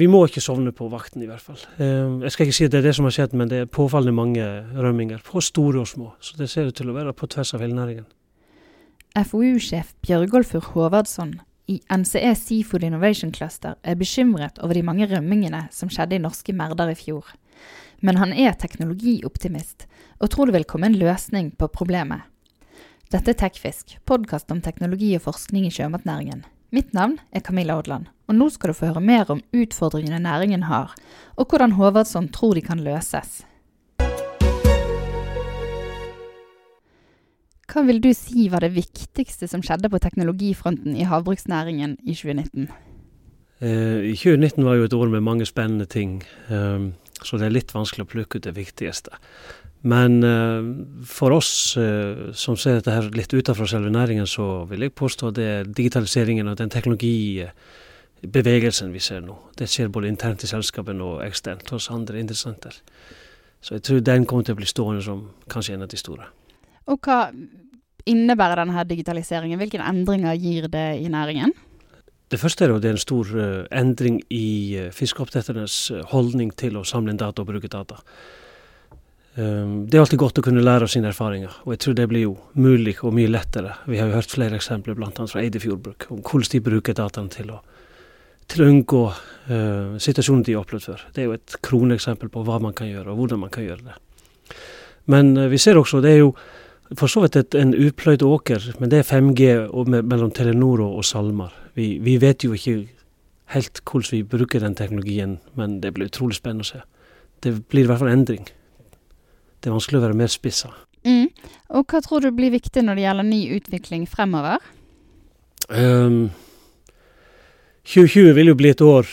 vi må ikke sovne på vakten, i hvert fall. Eh, jeg skal ikke si at det er det som har skjedd, men det er påfallende mange rømminger. På store og små. Så det ser ut til å være på tvers av hele næringen. FoU-sjef Bjørgolfur Håvardsson i NCE Seafood Innovation Cluster er bekymret over de mange rømmingene som skjedde i norske merder i fjor. Men han er teknologioptimist, og tror det vil komme en løsning på problemet. Dette er Tekfisk, podkast om teknologi og forskning i sjømatnæringen. Mitt navn er Camilla Odland, og nå skal du få høre mer om utfordringene næringen har, og hvordan Håvardsson tror de kan løses. Hva vil du si var det viktigste som skjedde på teknologifronten i havbruksnæringen i 2019? Eh, I 2019 var jo et år med mange spennende ting, eh, så det er litt vanskelig å plukke ut det viktigste. Men eh, for oss eh, som ser dette her litt utenfor selve næringen, så vil jeg påstå at det er digitaliseringen og den teknologibevegelsen vi ser nå. Det skjer både internt i selskapene og eksternt hos andre interessenter. Så jeg tror den kommer til å bli stående som kanskje en av de store. Og hva innebærer denne digitaliseringen? Hvilke endringer gir det i næringen? Det første er at det er en stor uh, endring i fiskeoppdretternes holdning til å samle inn data og bruke data. Um, det er alltid godt å kunne lære av sine erfaringer, og jeg tror det blir jo mulig og mye lettere. Vi har jo hørt flere eksempler, bl.a. fra Eidefjordbruk, om hvordan de bruker dataene til å, til å unngå uh, situasjonen de har opplevd før. Det er jo et kroneksempel på hva man kan gjøre, og hvordan man kan gjøre det. Men vi ser også, det er jo for så vidt et, en upløyd åker, men det er 5G med, mellom Telenor og, og SalMar. Vi, vi, vet jo ikke helt hvordan vi bruker den teknologien, men det blir utrolig spennende å se. Det blir i hvert fall endring. Det er vanskelig å være mer spissa. Mm. Og hva tror du blir viktig når det gjelder ny utvikling fremover? Um, 2020 vil jo bli et år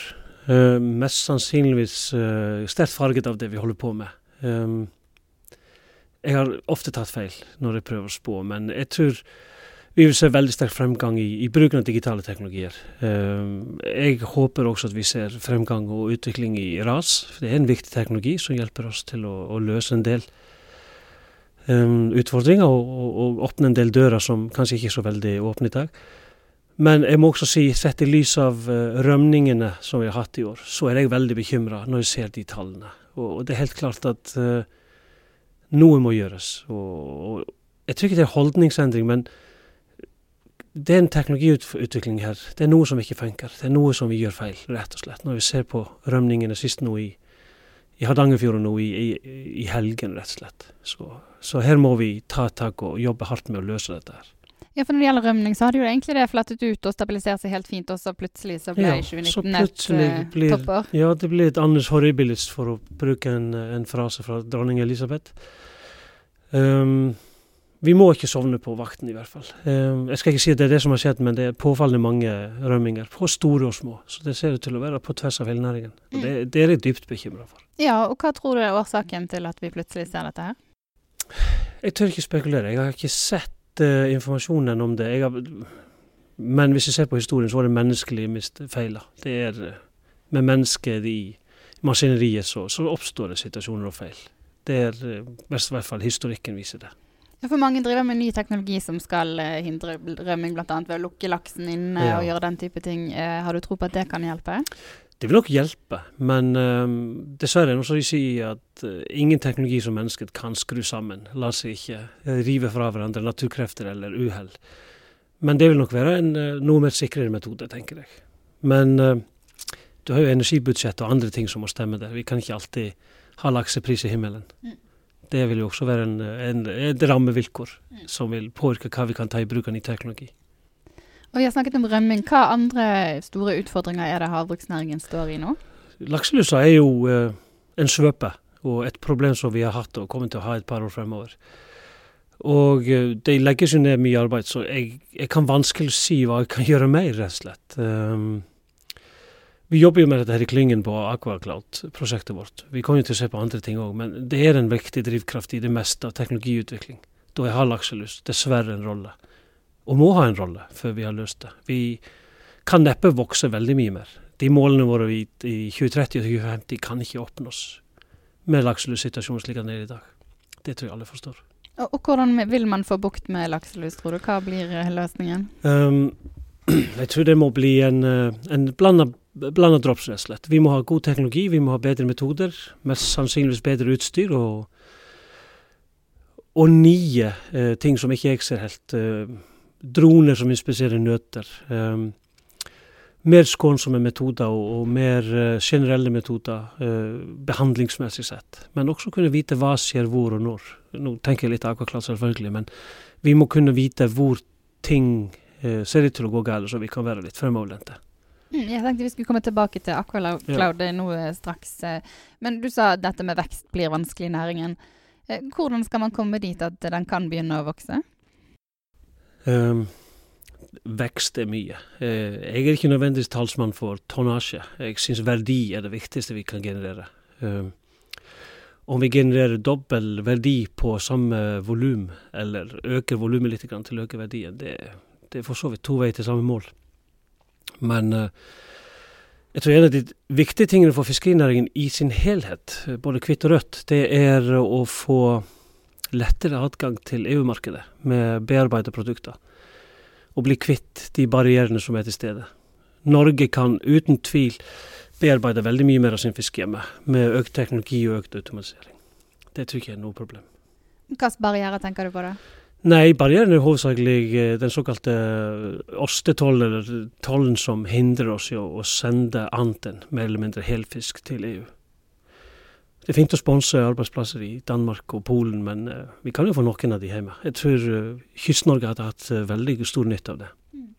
uh, mest sannsynligvis uh, sterkt farget av det vi holder på med. Um, jeg har ofte tatt feil når jeg prøver å spå, men jeg tror vi vil se veldig sterk fremgang i, i bruken av digitale teknologier. Uh, jeg håper også at vi ser fremgang og utvikling i RAS. Det er en viktig teknologi som hjelper oss til å, å løse en del um, utfordringer og, og, og, åpne en del dører som kanskje ikke er så veldig åpne i dag. Men jeg må også si, sett i lys av uh, rømningene som vi har hatt i år, så er jeg veldig bekymra når jeg ser de tallene. Og, og det er helt klart at uh, noe må gjøres. Jeg tror ikke det er holdningsendring, men det er en teknologiutvikling her. Det er noe som ikke funker. Det er noe som vi gjør feil, rett og slett. Når vi ser på rømningene sist nå i, i Hardangerfjorden nå i, i, i, helgen, rett og slett. Så, så, her må vi ta et tak og jobbe hardt med å løse dette her. Ja, for Når det gjelder rømning, så hadde jo egentlig det flattet ut og stabilisert seg helt fint, og så plutselig så ble ja, 2019 et uh, blir, topper. Ja, det blir et Anders Horribilis, for å bruke en, en frase fra dronning Elisabeth. Um, vi må ikke sovne på vakten, i hvert fall. Um, jeg skal ikke si at det er det som har skjedd, men det er påfallende mange rømminger. På store og små. Så det ser ut til å være på tvers av hele næringen. Og det, det er jeg dypt bekymra for. Ja, og hva tror du er årsaken til at vi plutselig ser dette her? Jeg tør ikke spekulere. Jeg har ikke sett uh, informasjonen om det. Har, men hvis jeg ser på historien, så var det menneskelige feiler. Det er uh, med mennesket i maskineriet så, så, oppstår det situasjoner og feil. Det er uh, i hvert fall historikken viser det. Ja, for Mange driver med ny teknologi som skal uh, hindre rømming, bl.a. ved å lukke laksen inne ja. og gjøre den type ting. Uh, har du tro på at det kan hjelpe? Det vil nok hjelpe, men uh, dessverre er det si at uh, ingen teknologi som mennesket kan skru sammen. La seg ikke uh, rive fra hverandre naturkrefter eller uhell. Men det vil nok være en uh, noe mer sikrere metode, tenker jeg. Men du har jo energibudsjett og andre ting som må stemme der. Vi kan ikke alltid ha laksepris i himmelen. Mm. Det vil jo også være en, en, et rammevilkår mm. som vil påvirke hva vi kan ta i bruk av ny teknologi. Og Vi har snakket om rømming. Hva andre store utfordringer er det havbruksnæringen står i nå? Lakselusa er jo eh, en svøpe og et problem som vi har hatt og kommer til å ha et par år fremover. Og eh, det legges jo ned mye arbeid, så jeg, jeg, kan vanskelig si hva jeg kan gjøre mer, rett og slett. Um, vi jobber jo med dette her i klyngen på Aquacloud-prosjektet vårt. Vi kommer jo til å se på andre ting òg, men det er en viktig drivkraft i det meste av teknologiutvikling. Da har lakselus dessverre en rolle og må ha en rolle før vi har løst det. Vi kan neppe vokse veldig mye mer. De målene våre i, i 2030 og 2050 kan ikke oppnås med lakselussituasjonen slik den er i dag. Det tror jeg alle forstår. Og, og Hvordan vil man få bukt med lakselus, tror du? Hva blir eh, løsningen? Um, jeg tror det må bli en, eh, en blanda blanda drops, rett og slett. Vi må ha god teknologi, vi må ha bedre metoder, mest sannsynligvis bedre utstyr og, og nye eh, ting som ikke jeg ser helt. Eh, droner som inspiserer nøtter. Um, mer skånsomme metoder og, og mer uh, generelle metoder uh, behandlingsmessig sett. Men også kunne vite hva skjer hvor og når. Nå tenker jeg litt akkurat selvfølgelig, men vi må kunne vite hvor ting uh, ser ut til å gå galt, så vi kan være litt fremoverlente. Mm, jeg tenkte vi skulle komme tilbake til Aquacloud ja. nå straks. Men du sa dette med vekst blir vanskelig i næringen. Hvordan skal man komme dit at den kan begynne å vokse? Um, vekst er mye. Jeg er ikke nødvendigvis talsmann for tonnasje. Jeg syns verdi er det viktigste vi kan generere. Um, om vi genererer dobbel verdi på samme volum, eller øker volumet litt til å øke verdien, det, det er for så vidt to veier til samme mål. Men uh, jeg tror en av de viktige tingene for fiskerinæringen i sin helhet, både hvitt og rødt, det er å få lettere adgang til EU-markedet med bearbeidede produkter. Og bli kvitt de barrierene som er til stede. Norge kan uten tvil bearbeide veldig mye mer av sin fisk hjemme, med økt teknologi og økt automatisering. Det tror jeg ikke er noe problem. Hvilke barrierer tenker du på da? Nei, barrieren er hovedsakelig eh, den såkalte ostetollen, eller tollen som hindrer oss i å sende anten, mer eller mindre helfisk til EU. Det er fint å sponse arbeidsplasser i Danmark og Polen, men uh, vi kan jo få noen av de hjemme. Jeg tror Kyst-Norge hadde hatt veldig stor nytte av det. Mm.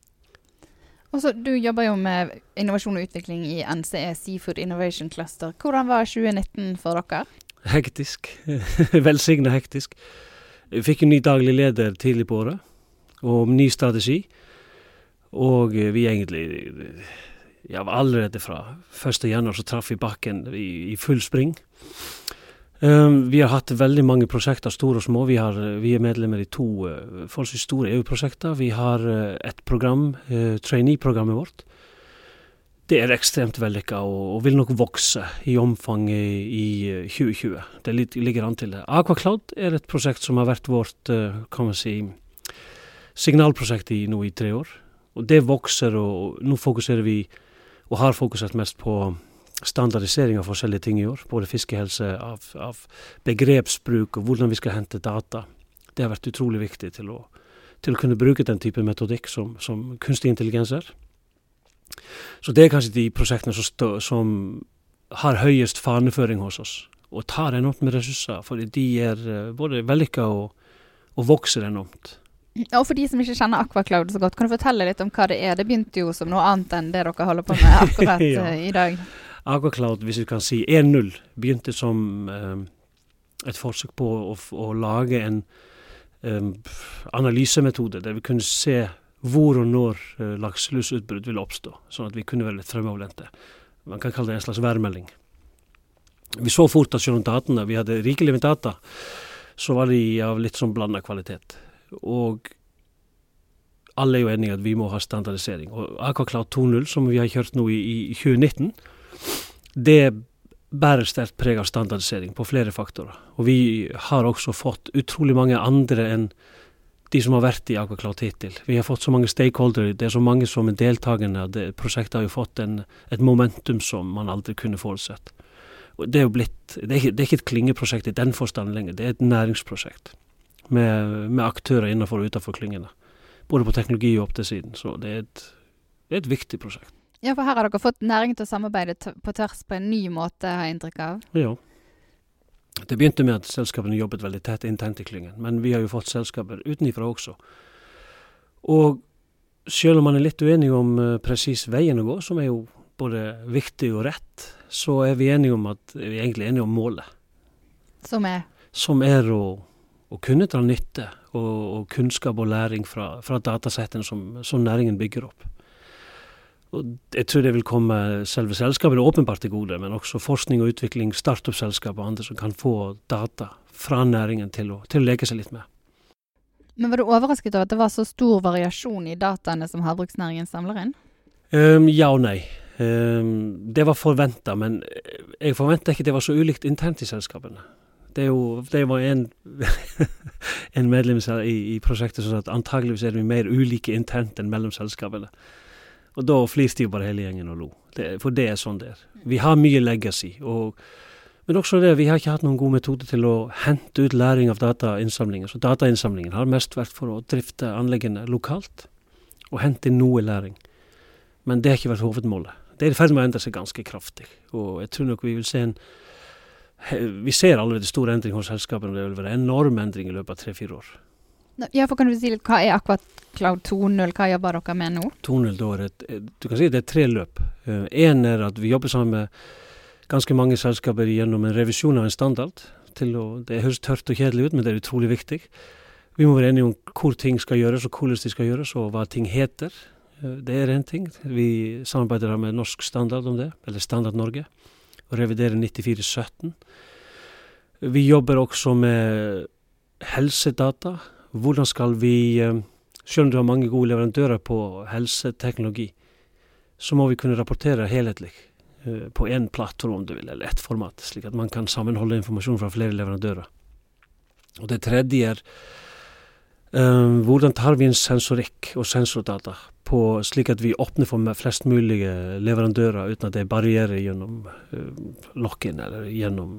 Også, du jobber jo med innovasjon og utvikling i NCE Seafood Innovation Cluster. Hvordan var 2019 for dere? Hektisk. Velsigna hektisk. Vi fikk en ny daglig leder tidlig på året, og ny strategi. Og vi egentlig ja, allerede fra 1.1 så traff vi bakken i, i full spring. Um, vi har hatt veldig mange prosjekter, store og små. Vi, har, vi er medlemmer i to uh, forholdsvis store EU-prosjekter. Vi har uh, et program, uh, trainee-programmet vårt. Det er ekstremt vellykka og, og, vil nok vokse i omfang i, i 2020. Det ligger an til det. Aquacloud er et prosjekt som har vært vårt kan man si, signalprosjekt i, nå i tre år. Og det vokser, og nå fokuserer vi og har fokusert mest på standardisering av forskjellige ting i år. Både fiskehelse, av, av, begrepsbruk og hvordan vi skal hente data. Det har vært utrolig viktig til å, til å kunne bruke den type metodikk som, som, kunstig intelligens er. Så det er kanskje de prosjektene som, stå, som har høyest faneføring hos oss, og tar enormt med ressurser, For de er eh, både vellykka og, og vokser enormt. Og for de som ikke kjenner Aquacloud så godt, kan du fortelle litt om hva det er? Det begynte jo som noe annet enn det dere holder på med akkurat ja. uh, i dag. Aquacloud, hvis vi kan si 1.0, begynte som um, et forsøk på å, å lage en um, analysemetode der vi kunne se hvor og når uh, lakselusutbrudd vil oppstå, sånn at vi kunne være litt fremoverlente. Man kan kalle det en slags værmelding. Vi så fort at selv om datene, vi hadde rikelig med data, så var de av litt sånn blanda kvalitet. Og alle er jo enige at vi må ha standardisering. Og Aquacloud 2.0, som vi har kjørt nå i, i 2019, det bærer sterkt preg av standardisering på flere faktorer. Og vi har også fått utrolig mange andre enn de som har vært i Aquacloud hittil. Vi har fått så mange stakeholdere, det er så mange som er deltakende. Det, prosjektet har jo fått en, et momentum som man aldri kunne forutsett. Det er jo blitt, det er, ikke, det er ikke et klyngeprosjekt i den forstand lenger, det er et næringsprosjekt med, med aktører innenfor og utenfor klyngene. Både på teknologi og oppdrettssiden. Så det er, et, det er, et, viktig prosjekt. Ja, for her har dere fått næring til å samarbeide på tvers på en ny måte, har jeg inntrykk av? Ja. Det begynte med at selskapene jobbet veldig tett internt i klyngen, men vi har jo fått selskaper utenifra også. Og selv om man er litt uenig om uh, presis veien å gå, som er jo både viktig og rett, så er vi enige om at vi er egentlig enige om målet. Som er? Som er å å kunne dra nytte og, og, kunnskap og læring fra, fra datasettene som, som, næringen bygger opp. Og jeg tror det vil komme selve selskapet åpenbart til gode, men også forskning og utvikling, startup-selskap og andre som kan få data fra næringen til å, til å leke seg litt med. Men Var du overrasket over at det var så stor variasjon i dataene som havbruksnæringen samler inn? Um, ja og nei. Um, det var forventa, men jeg forventa ikke det var så ulikt internt i selskapene det, jo, det var en, en medlem i, i, prosjektet som sa at antageligvis er vi mer ulike internt enn mellom selskapene. Og da flirte jo bare hele gjengen og lo. Det, for det er sånn det er. Vi har mye legacy. Og, men også det, vi har ikke hatt noen god metode til å hente ut læring av datainnsamlinger. Så datainnsamlingen har mest vært for å drifte anleggene lokalt og hente noe læring. Men det har ikke vært hovedmålet. Det er i ferd med å endre seg ganske kraftig. Og jeg tror nok vi vil se en Vi ser allerede stor endring hos selskapene, og det vil være enorm endring i løpet av tre-fire år. Ja, for kan du si litt, Hva er akkurat Cloud 2.0, hva jobber dere med nå? 2.0 da er et, du kan si det er tre løp. Én er at vi jobber sammen med ganske mange selskaper gjennom en revisjon av en standard. Å, det høres tørt og kjedelig ut, men det er utrolig viktig. Vi må være enige om hvor ting skal gjøres, og hvordan de skal gjøres, og hva ting heter. Det er én ting. Vi samarbeider med Norsk Standard om det, eller Standard Norge, og reviderer 9417. Vi jobber også med helsedata. Hvordan skal vi Selv om du har mange gode leverandører på helseteknologi, så må vi kunne rapportere helhetlig på én plattform, om du vil, eller ett format, slik at man kan sammenholde informasjon fra flere leverandører. Og det tredje er um, hvordan tar vi inn sensorikk og sensordata på, slik at vi åpner for flest mulige leverandører uten at det er barrierer gjennom uh, lock-in eller gjennom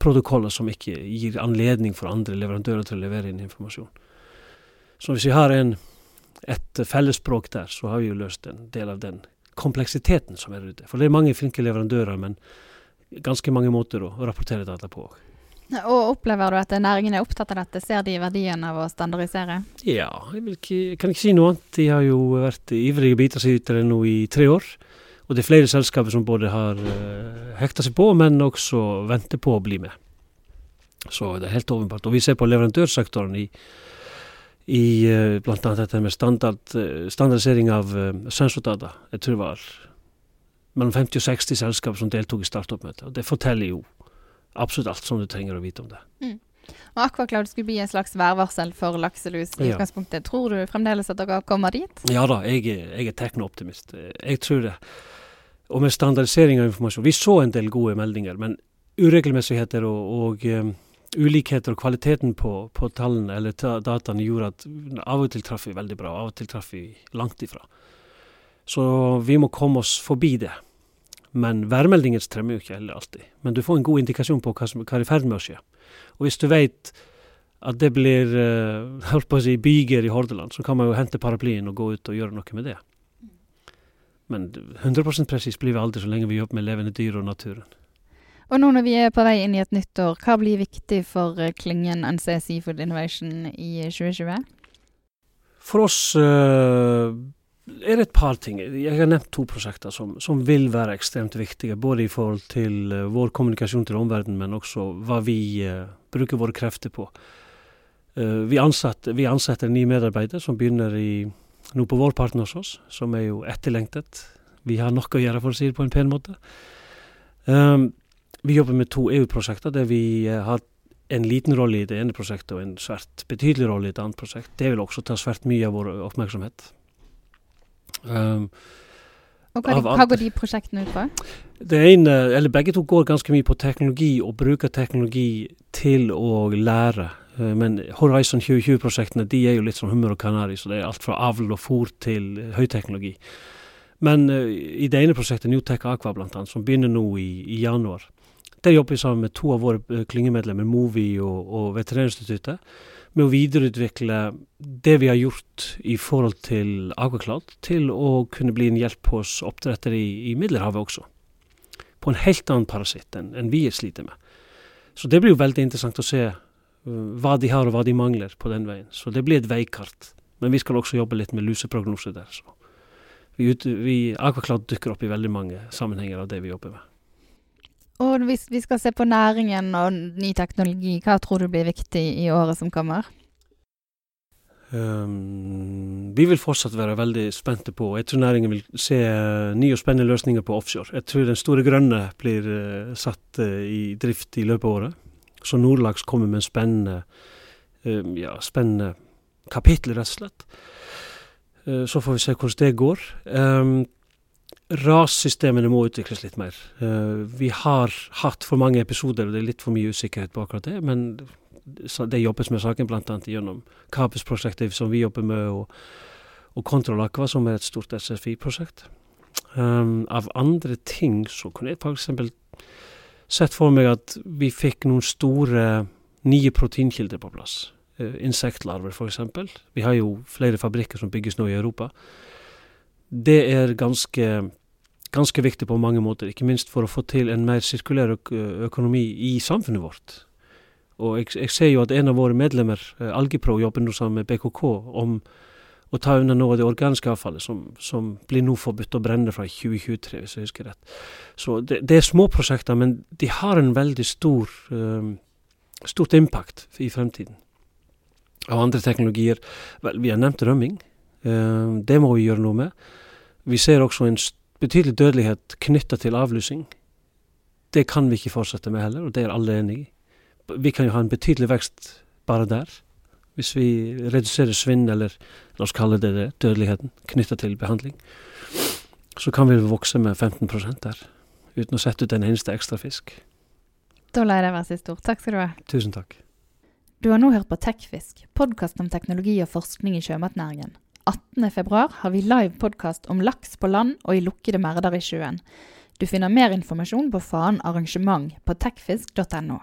protokoller som ikke gir anledning for andre leverandører til å levere inn informasjon. Så hvis vi har en, et fellesspråk der, så har vi jo løst en del av den kompleksiteten som er ute. For det er mange flinke leverandører, men ganske mange måter å rapportere data på. Og Opplever du at næringen er opptatt av dette? Ser de verdien av å standardisere? Ja, jeg, ikke, jeg kan ikke si noe annet. De har jo vært ivrige bidragsytere nå i tre år. Og det er flere selskaper som både har uh, hekta seg på, men også venter på å bli med. Så det er helt åpenbart. Og vi ser på leverandørsektoren i, i uh, annet dette med standard, uh, standardisering av uh, sensordata. Jeg tror det var mellom 50 og 60 selskaper som deltok i startup-møtet. Det forteller jo absolutt alt som du trenger å vite om det. Mm. Og Aquacloud skulle bli en slags værvarsel for lakselus i ja. utgangspunktet. Tror du fremdeles at dere kommer dit? Ja da, jeg, jeg er teknooptimist. Jeg tror det. Og med standardisering av informasjon. Vi så en del gode meldinger, men uregelmessigheter og, og um, ulikheter og kvaliteten på, på tallene eller dataene gjorde at av og til traff vi veldig bra, av og til traff vi langt ifra. Så vi må komme oss forbi det. Men værmeldingen strømmer jo ikke heller alltid. Men du får en god indikasjon på hva som hva er i ferd med å skje. Og hvis du vet at det blir uh, holdt på å si, byger i Hordaland, så kan man jo hente paraplyen og gå ut og gjøre noe med det. Men 100% presis blir vi aldri så lenge vi jobber med levende dyr og naturen. Og nå når vi er på vei inn i et nytt år, hva blir viktig for eh, klyngen NC Seafood Innovation i 2020? For oss uh, er det et par ting. Jeg har nevnt to prosjekter som, som, vil være ekstremt viktige. Både i forhold til uh, vår kommunikasjon til omverdenen, men også hva vi uh, bruker våre krefter på. Uh, vi, ansetter, vi, ansetter, en ny medarbeider som begynner i, nå på vårparten hos oss, som er jo etterlengtet. Vi har nok å gjøre, for å si det på en pen måte. Um, vi jobber med to EU-prosjekter der vi har en liten rolle i det ene prosjektet og en svært betydelig rolle i et annet prosjekt. Det vil også ta svært mye av vår oppmerksomhet. Um, og hva, hva, går de prosjektene ut på? Det ene, eller Begge to går ganske mye på teknologi og bruker teknologi til å lære. Men Horizon 2020-prosjektene de er jo litt som hummer og kanari, så det er alt fra avl og fôr til høyteknologi. Men uh, i det ene prosjektet, Newtech Aqua blant annet, som begynner nå i, i januar, der jobber vi sammen med to av våre uh, klyngemedlemmer, Movi og, og Veterinærinstituttet med å videreutvikle det vi har gjort i forhold til Aquaclad, til å kunne bli en hjelp hos oppdrettere i, i Middelhavet også. På en helt annen parasitt enn, enn vi sliter med. Så det blir jo veldig interessant å se uh, hva de har og hva de mangler på den veien. Så det blir et veikart. Men vi skal også jobbe litt med luseprognose der. Så vi, vi, Aquacloud dukker opp i veldig mange sammenhenger av det vi jobber med. Og hvis vi skal se på næringen og ny teknologi, hva tror du blir viktig i året som kommer? Um, vi vil fortsatt være veldig spente på Jeg tror næringen vil se uh, nye og spennende løsninger på offshore. Jeg tror den store grønne blir uh, satt uh, i drift i løpet av året. Så Nordlaks kommer med en spennende, um, ja, spennende kapittel, rett og slett. så får vi se hvordan det går. Um, rassystemene må utvikles litt mer. Uh, vi har hatt for mange episoder, og det er litt for mye usikkerhet på akkurat det. Men det jobbes med saken bl.a. gjennom Kapus-prosjektet som vi jobber med, og, og Control Aqua, som er et stort SFI-prosjekt. Um, av andre ting så kunne jeg f.eks. sett for meg at vi fikk noen store nye proteinkilder på plass. Uh, insektlarver, f.eks. Vi har jo flere fabrikker som bygges nå i Europa. Det er ganske, ganske viktig på mange måter, ikke minst for å få til en mer sirkulær øk økonomi i samfunnet vårt. Og jeg, jeg, ser jo at en av våre medlemmer, Algipro, Algepro, jobber nå sammen med BKK om å ta unna noe av det organiske avfallet, som, som blir nå forbudt å brenne fra 2023, hvis jeg husker rett. Så det, det er små prosjekter, men de har en veldig stor, um, stort impact i fremtiden. Av andre teknologier Vel, vi har nevnt rømming. Um, det må vi gjøre noe med. Vi ser også en betydelig dødelighet knytta til avlusing. Det kan vi ikke fortsette med heller, og det er alle enig i. Vi kan jo ha en betydelig vekst bare der. Hvis vi reduserer svinn, eller la oss kalle det det, dødeligheten, knytta til behandling, så kan vi vokse med 15 der, uten å sette ut en eneste ekstra fisk. Da lar jeg deg være siste ord. Takk skal du ha. Tusen takk. Du har nå hørt på Tekfisk, podkast om teknologi og forskning i sjømatnæringen. 18.2 har vi live podkast om laks på land og i lukkede merder i sjøen. Du finner mer informasjon på Faen arrangement på tekfisk.no.